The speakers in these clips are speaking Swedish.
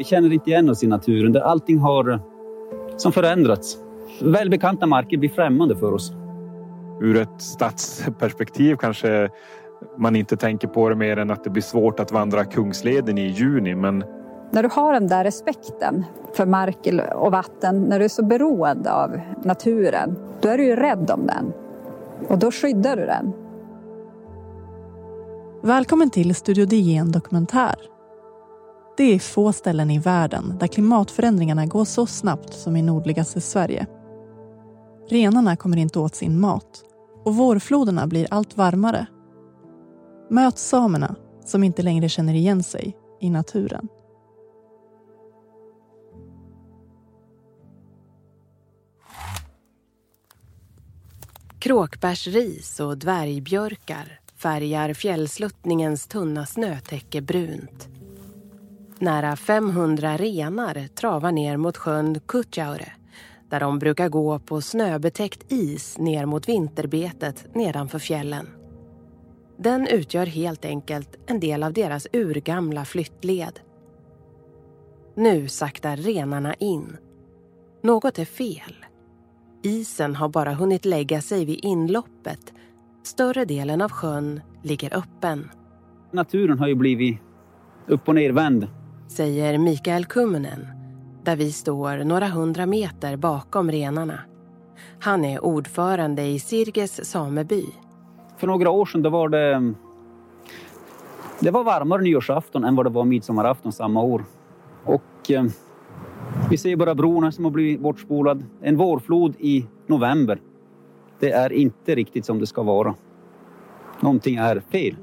Vi känner inte igen oss i naturen där allting har som förändrats. Välbekanta marker blir främmande för oss. Ur ett stadsperspektiv kanske man inte tänker på det mer än att det blir svårt att vandra Kungsleden i juni. Men när du har den där respekten för mark och vatten, när du är så beroende av naturen, då är du ju rädd om den. Och då skyddar du den. Välkommen till Studio DN Dokumentär. Det är få ställen i världen där klimatförändringarna går så snabbt som i nordligaste Sverige. Renarna kommer inte åt sin mat och vårfloderna blir allt varmare. Möt samerna som inte längre känner igen sig i naturen. Kråkbärsris och dvärgbjörkar färgar fjällsluttningens tunna snötäcke brunt. Nära 500 renar travar ner mot sjön Kutjaure där de brukar gå på snöbetäckt is ner mot vinterbetet nedanför fjällen. Den utgör helt enkelt en del av deras urgamla flyttled. Nu saktar renarna in. Något är fel. Isen har bara hunnit lägga sig vid inloppet. Större delen av sjön ligger öppen. Naturen har ju blivit upp och nervänd. Säger Mikael Kummunen, där vi står några hundra meter bakom renarna. Han är ordförande i Sirges sameby. För några år sedan då var det, det var varmare nyårsafton än vad det var midsommarafton samma år. Och eh, vi ser bara bron som har blivit bortspolad. En vårflod i november. Det är inte riktigt som det ska vara. Någonting är fel.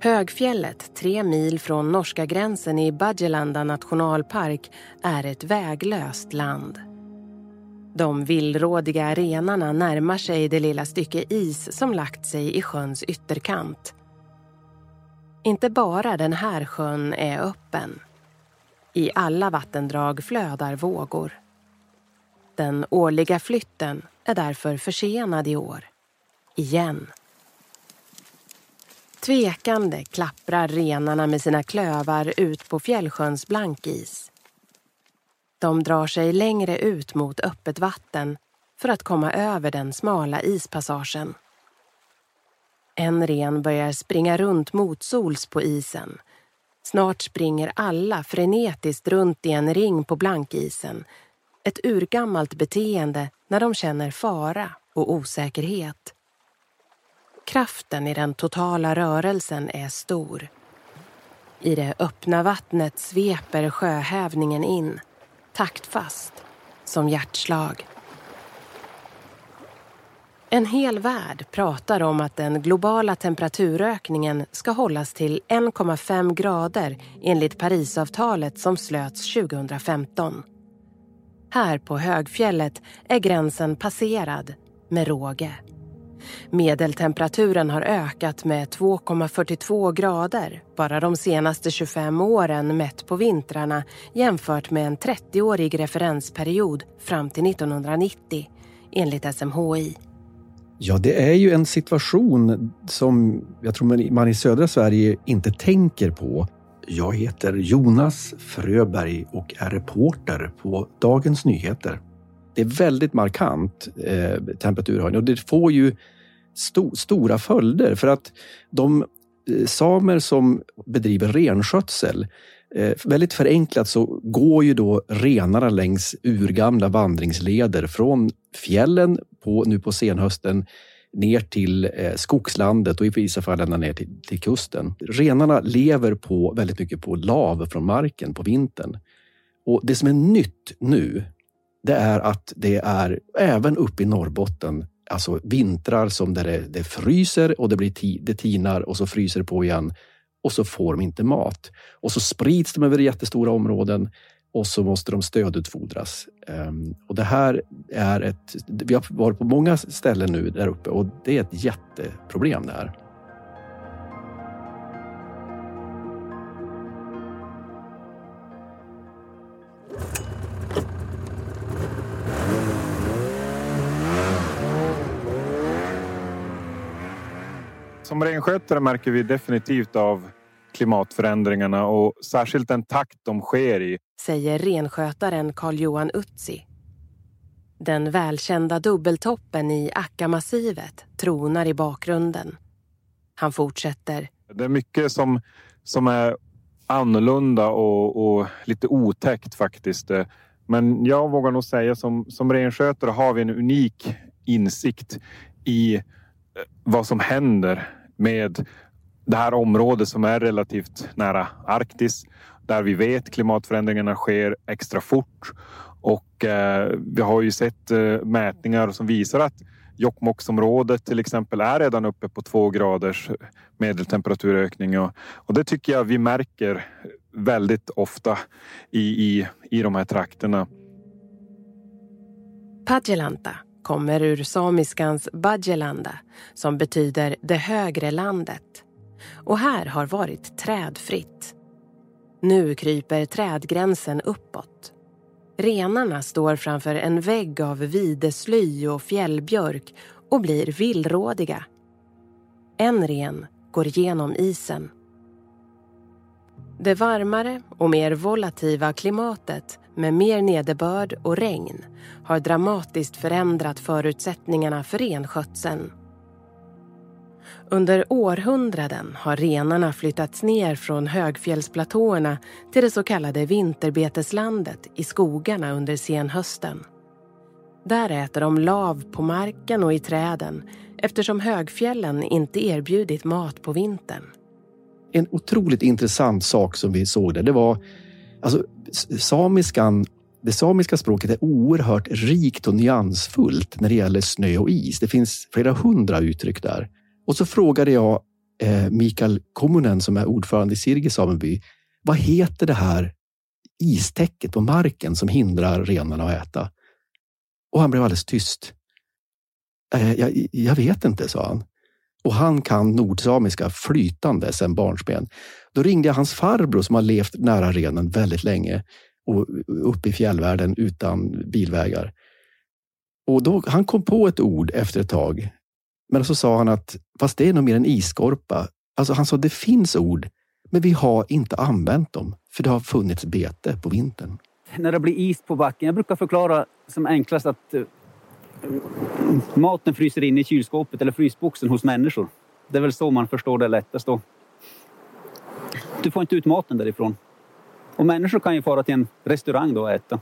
Högfjället, tre mil från norska gränsen i Badjelanda nationalpark, är ett väglöst land. De villrådiga renarna närmar sig det lilla stycke is som lagt sig i sjöns ytterkant. Inte bara den här sjön är öppen. I alla vattendrag flödar vågor. Den årliga flytten är därför försenad i år. Igen. Tvekande klapprar renarna med sina klövar ut på fjällsjöns blankis. De drar sig längre ut mot öppet vatten för att komma över den smala ispassagen. En ren börjar springa runt motsols på isen. Snart springer alla frenetiskt runt i en ring på blankisen. Ett urgammalt beteende när de känner fara och osäkerhet. Kraften i den totala rörelsen är stor. I det öppna vattnet sveper sjöhävningen in, taktfast, som hjärtslag. En hel värld pratar om att den globala temperaturökningen ska hållas till 1,5 grader enligt Parisavtalet som slöts 2015. Här på högfjället är gränsen passerad med råge. Medeltemperaturen har ökat med 2,42 grader bara de senaste 25 åren mätt på vintrarna jämfört med en 30-årig referensperiod fram till 1990 enligt SMHI. Ja, det är ju en situation som jag tror man i södra Sverige inte tänker på. Jag heter Jonas Fröberg och är reporter på Dagens Nyheter. Det är väldigt markant eh, temperaturhöjning och det får ju sto stora följder för att de eh, samer som bedriver renskötsel Eh, väldigt förenklat så går ju då renarna längs urgamla vandringsleder från fjällen på, nu på senhösten ner till eh, skogslandet och i vissa fall ända ner till, till kusten. Renarna lever på väldigt mycket på lav från marken på vintern. Och det som är nytt nu, det är att det är även uppe i Norrbotten alltså vintrar som där det, det fryser och det, blir det tinar och så fryser det på igen och så får de inte mat. Och så sprids de över jättestora områden och så måste de stödutfodras. Ehm, och det här är ett... Vi har varit på många ställen nu där uppe och det är ett jätteproblem det här. Som renskötare märker vi definitivt av klimatförändringarna och särskilt den takt de sker i. Säger renskötaren Carl-Johan Utsi. Den välkända dubbeltoppen i Akkamassivet tronar i bakgrunden. Han fortsätter. Det är mycket som, som är annorlunda och, och lite otäckt faktiskt. Men jag vågar nog säga som, som renskötare har vi en unik insikt i vad som händer med det här området som är relativt nära Arktis där vi vet klimatförändringarna sker extra fort. Och eh, vi har ju sett eh, mätningar som visar att Jokkmokksområdet till exempel är redan uppe på två graders medeltemperaturökning. Och, och det tycker jag vi märker väldigt ofta i, i, i de här trakterna. Padjelanta kommer ur samiskans Badjelanda som betyder det högre landet. Och här har varit trädfritt. Nu kryper trädgränsen uppåt. Renarna står framför en vägg av videsly och fjällbjörk och blir villrådiga. En ren går genom isen. Det varmare och mer volativa klimatet med mer nederbörd och regn har dramatiskt förändrat förutsättningarna för renskötseln. Under århundraden har renarna flyttats ner från högfjällsplatåerna till det så kallade vinterbeteslandet i skogarna under senhösten. Där äter de lav på marken och i träden eftersom högfjällen inte erbjudit mat på vintern. En otroligt intressant sak som vi såg där, det var alltså samiskan det samiska språket är oerhört rikt och nyansfullt när det gäller snö och is. Det finns flera hundra uttryck där. Och så frågade jag eh, Mikael Kommunen som är ordförande i Sirge sameby. Vad heter det här istäcket på marken som hindrar renarna att äta? Och han blev alldeles tyst. Eh, jag, jag vet inte, sa han. Och han kan nordsamiska flytande sedan barnsben. Då ringde jag hans farbror som har levt nära renen väldigt länge och uppe i fjällvärlden utan bilvägar. Och då, han kom på ett ord efter ett tag men så sa han att fast det är nog mer en isskorpa. Alltså han sa det finns ord, men vi har inte använt dem för det har funnits bete på vintern. När det blir is på backen, jag brukar förklara som enklast att eh, maten fryser in i kylskåpet eller frysboxen hos människor. Det är väl så man förstår det lättast då. Du får inte ut maten därifrån. Och människor kan ju fara till en restaurang då och äta,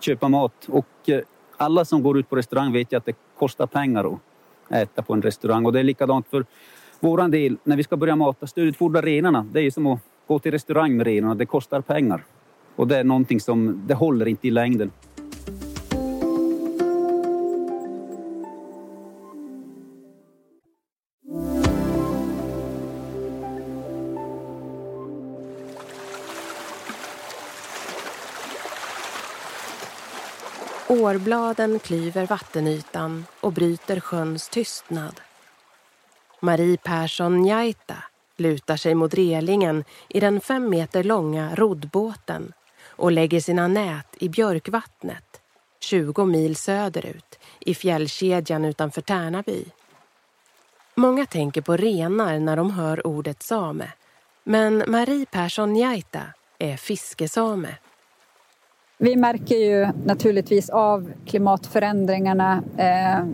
köpa mat. Och eh, alla som går ut på restaurang vet ju att det kostar pengar att äta på en restaurang. Och det är likadant för våran del. När vi ska börja mata stödutfodra renarna, det är som att gå till restaurang med renarna. Det kostar pengar. Och det är någonting som, det håller inte i längden. Årbladen klyver vattenytan och bryter sjöns tystnad. Marie Persson Njaita lutar sig mot relingen i den fem meter långa roddbåten och lägger sina nät i Björkvattnet, 20 mil söderut, i fjällkedjan utanför Tärnaby. Många tänker på renar när de hör ordet same, men Marie Persson Njaita är fiskesame. Vi märker ju naturligtvis av klimatförändringarna eh,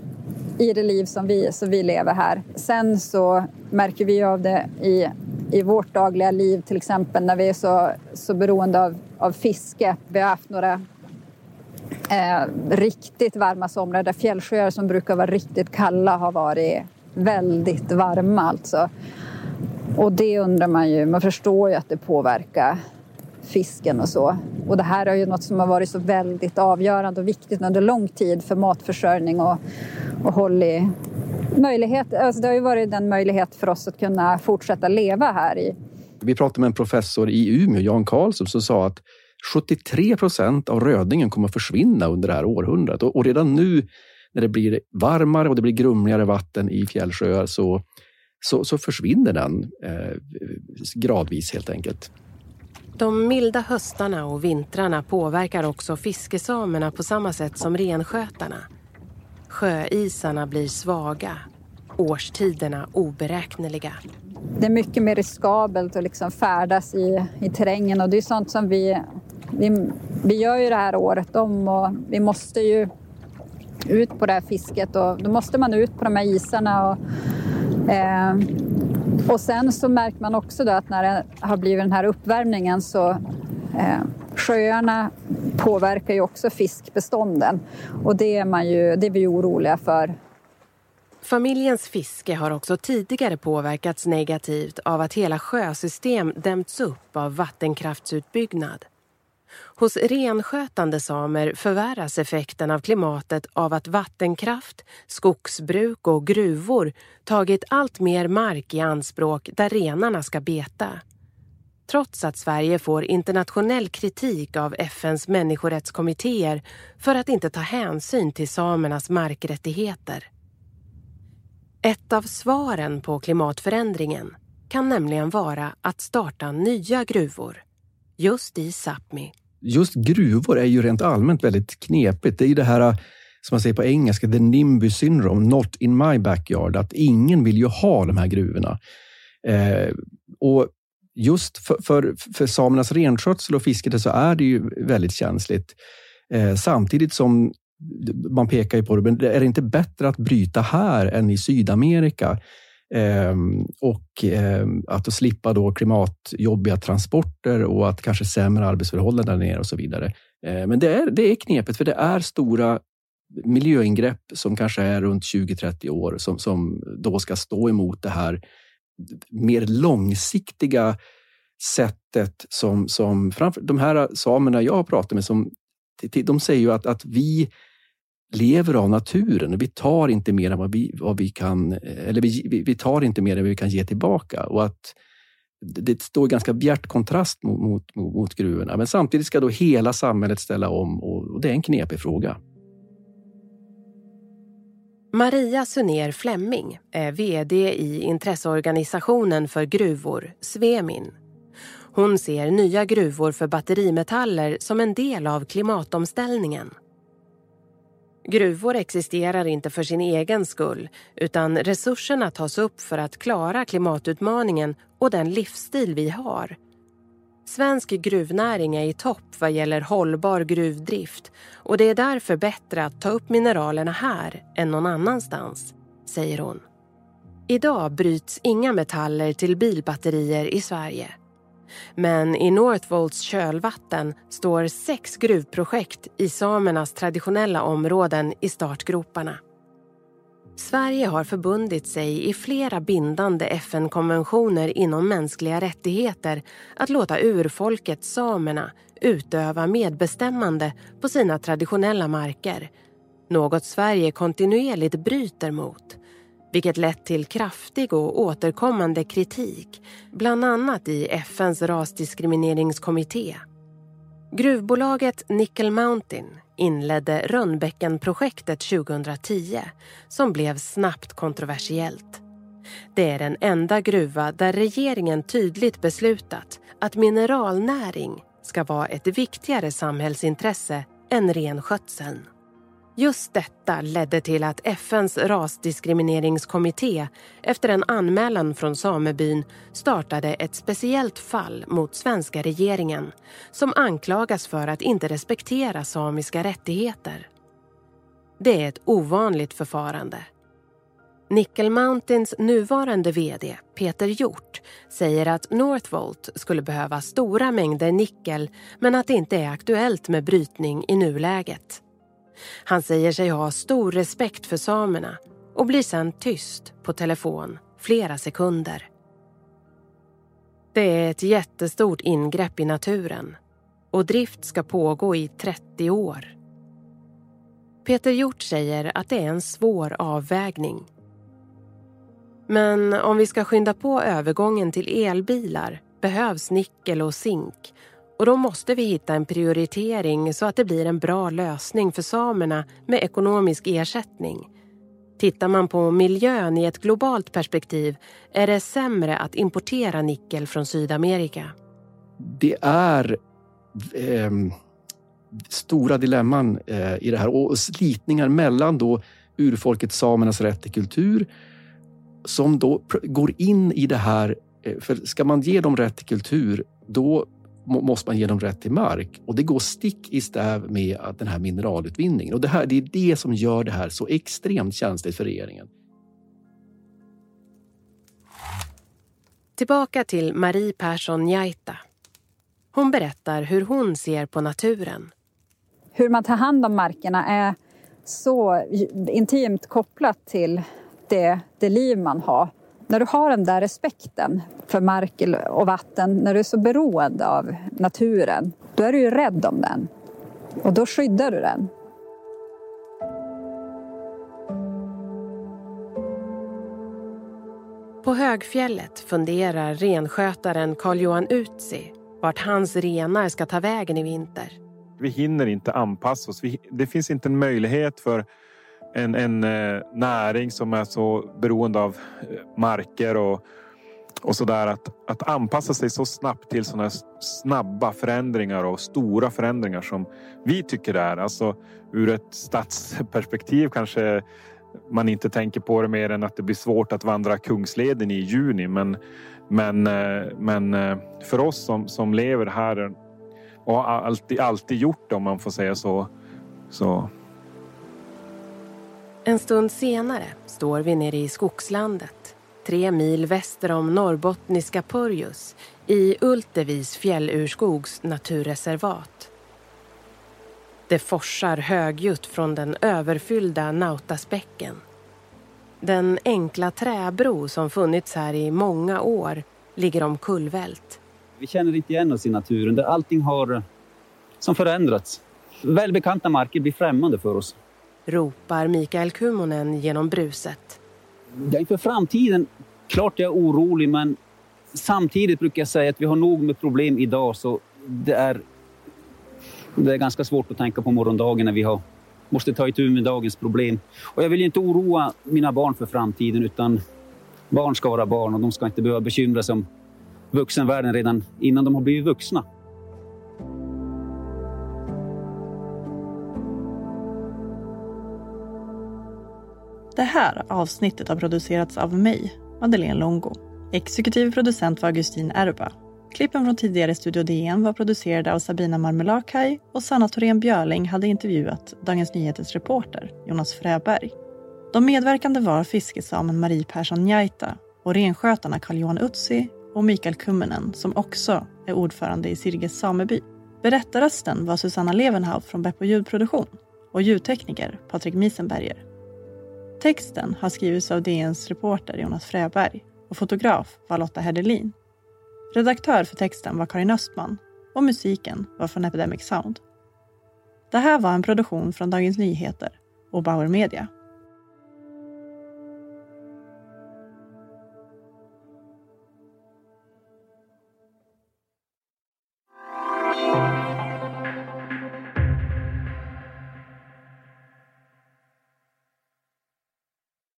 i det liv som vi, som vi lever här. Sen så märker vi av det i, i vårt dagliga liv, till exempel när vi är så, så beroende av, av fiske. Vi har haft några eh, riktigt varma somrar där fjällsjöar som brukar vara riktigt kalla har varit väldigt varma alltså. Och det undrar man ju, man förstår ju att det påverkar fisken och så. Och det här är ju något som har varit så väldigt avgörande och viktigt under lång tid för matförsörjning och, och håll i möjlighet. Alltså det har ju varit den möjlighet för oss att kunna fortsätta leva här i. Vi pratade med en professor i Umeå, Jan Karlsson, som sa att 73 procent av rödingen kommer att försvinna under det här århundradet. Och redan nu när det blir varmare och det blir grumligare vatten i fjällsjöar så, så, så försvinner den eh, gradvis helt enkelt. De milda höstarna och vintrarna påverkar också fiskesamerna på samma sätt som renskötarna. Sjöisarna blir svaga. årstiderna oberäkneliga. Det är mycket mer riskabelt att liksom färdas i, i terrängen och det är sånt som vi, vi, vi gör ju det här året om och vi måste ju ut på det här fisket och då måste man ut på de här isarna. Och, eh, och sen så märker man också då att när det har blivit den här uppvärmningen så eh, sjöarna påverkar ju också fiskbestånden och det är, man ju, det är vi oroliga för. Familjens fiske har också tidigare påverkats negativt av att hela sjösystem dämts upp av vattenkraftsutbyggnad. Hos renskötande samer förvärras effekten av klimatet av att vattenkraft, skogsbruk och gruvor tagit allt mer mark i anspråk där renarna ska beta. Trots att Sverige får internationell kritik av FNs människorättskommittéer för att inte ta hänsyn till samernas markrättigheter. Ett av svaren på klimatförändringen kan nämligen vara att starta nya gruvor, just i Sápmi just gruvor är ju rent allmänt väldigt knepigt. Det är ju det här som man säger på engelska, the NIMBY syndrome, not in my backyard. Att ingen vill ju ha de här gruvorna. Eh, och just för, för, för samernas renskötsel och fiske så är det ju väldigt känsligt. Eh, samtidigt som man pekar ju på det, men är det inte bättre att bryta här än i Sydamerika? Ehm, och ehm, att slippa då klimatjobbiga transporter och att kanske sämre arbetsförhållanden där nere och så vidare. Ehm, men det är, det är knepigt för det är stora miljöingrepp som kanske är runt 20-30 år som, som då ska stå emot det här mer långsiktiga sättet som, som framför, de här samerna jag har pratat med, som, de säger ju att, att vi lever av naturen. Vi tar inte mer än vad vi, vad vi kan, eh, eller vi, vi tar inte mer än vad vi kan ge tillbaka. Och att det står i ganska bjärt kontrast mot, mot, mot gruvorna. Men samtidigt ska då hela samhället ställa om och det är en knepig fråga. Maria Suner Flemming är VD i intresseorganisationen för gruvor, Svemin. Hon ser nya gruvor för batterimetaller som en del av klimatomställningen. Gruvor existerar inte för sin egen skull utan resurserna tas upp för att klara klimatutmaningen och den livsstil vi har. Svensk gruvnäring är i topp vad gäller hållbar gruvdrift och det är därför bättre att ta upp mineralerna här än någon annanstans, säger hon. Idag bryts inga metaller till bilbatterier i Sverige. Men i Northvolts kölvatten står sex gruvprojekt i samernas traditionella områden i startgroparna. Sverige har förbundit sig i flera bindande FN-konventioner inom mänskliga rättigheter att låta urfolket samerna utöva medbestämmande på sina traditionella marker. Något Sverige kontinuerligt bryter mot vilket lett till kraftig och återkommande kritik bland annat i FNs rasdiskrimineringskommitté. Gruvbolaget Nickel Mountain inledde Rönnbäckenprojektet 2010 som blev snabbt kontroversiellt. Det är den enda gruva där regeringen tydligt beslutat att mineralnäring ska vara ett viktigare samhällsintresse än renskötseln. Just detta ledde till att FNs rasdiskrimineringskommitté efter en anmälan från samebyn startade ett speciellt fall mot svenska regeringen som anklagas för att inte respektera samiska rättigheter. Det är ett ovanligt förfarande. Nickel Mountains nuvarande vd Peter Hjort säger att Northvolt skulle behöva stora mängder nickel men att det inte är aktuellt med brytning i nuläget. Han säger sig ha stor respekt för samerna och blir sen tyst på telefon flera sekunder. Det är ett jättestort ingrepp i naturen och drift ska pågå i 30 år. Peter Hjort säger att det är en svår avvägning. Men om vi ska skynda på övergången till elbilar behövs nickel och zink och då måste vi hitta en prioritering så att det blir en bra lösning för samerna med ekonomisk ersättning. Tittar man på miljön i ett globalt perspektiv är det sämre att importera nickel från Sydamerika. Det är eh, stora dilemman eh, i det här och slitningar mellan då urfolket samernas rätt till kultur som då går in i det här. Eh, för ska man ge dem rätt till kultur, då måste man ge dem rätt till mark. Och det går stick i stäv med den här mineralutvinningen. Och det, här, det är det som gör det här så extremt känsligt för regeringen. Tillbaka till Marie Persson Jaita. Hon berättar hur hon ser på naturen. Hur man tar hand om markerna är så intimt kopplat till det, det liv man har. När du har den där respekten för mark och vatten, när du är så beroende av naturen, då är du ju rädd om den. Och då skyddar du den. På högfjället funderar renskötaren Carl-Johan Utsi vart hans renar ska ta vägen i vinter. Vi hinner inte anpassa oss. det finns inte en möjlighet för en, en eh, näring som är så beroende av eh, marker och, och sådär att, att anpassa sig så snabbt till sådana snabba förändringar och stora förändringar som vi tycker det är. Alltså ur ett stadsperspektiv kanske man inte tänker på det mer än att det blir svårt att vandra Kungsleden i juni. Men, men, eh, men eh, för oss som, som lever här och har alltid, alltid gjort det om man får säga så, så en stund senare står vi nere i skogslandet tre mil väster om norrbottniska Porjus i Ultevis fjällurskogs naturreservat. Det forsar högljutt från den överfyllda Nautasbäcken. Den enkla träbro som funnits här i många år ligger omkullvält. Vi känner inte igen oss i naturen där allting har eh, som förändrats. Välbekanta marker blir främmande för oss ropar Mikael Kumonen genom bruset. Ja, inför framtiden, klart jag är orolig men samtidigt brukar jag säga att vi har nog med problem idag så det är, det är ganska svårt att tänka på morgondagen när vi har, måste ta itu med dagens problem. Och jag vill inte oroa mina barn för framtiden utan barn ska vara barn och de ska inte behöva bekymra sig om vuxenvärlden redan innan de har blivit vuxna. Det här avsnittet har producerats av mig, Madeleine Longo. Exekutiv producent var Augustin Erba. Klippen från tidigare Studio DN var producerade av Sabina Marmelakai och Sanna Thorén Björling hade intervjuat Dagens Nyheters reporter Jonas Fröberg. De medverkande var fiskesamen Marie Persson Njaita och renskötarna Carl-Johan Utsi och Mikael Kummenen som också är ordförande i Sirges sameby. Berättarrösten var Susanna Levenhaug från Beppo ljudproduktion och ljudtekniker Patrik Miesenberger. Texten har skrivits av DNs reporter Jonas Fröberg och fotograf var Lotta Hedelin. Redaktör för texten var Karin Östman och musiken var från Epidemic Sound. Det här var en produktion från Dagens Nyheter och Bauer Media.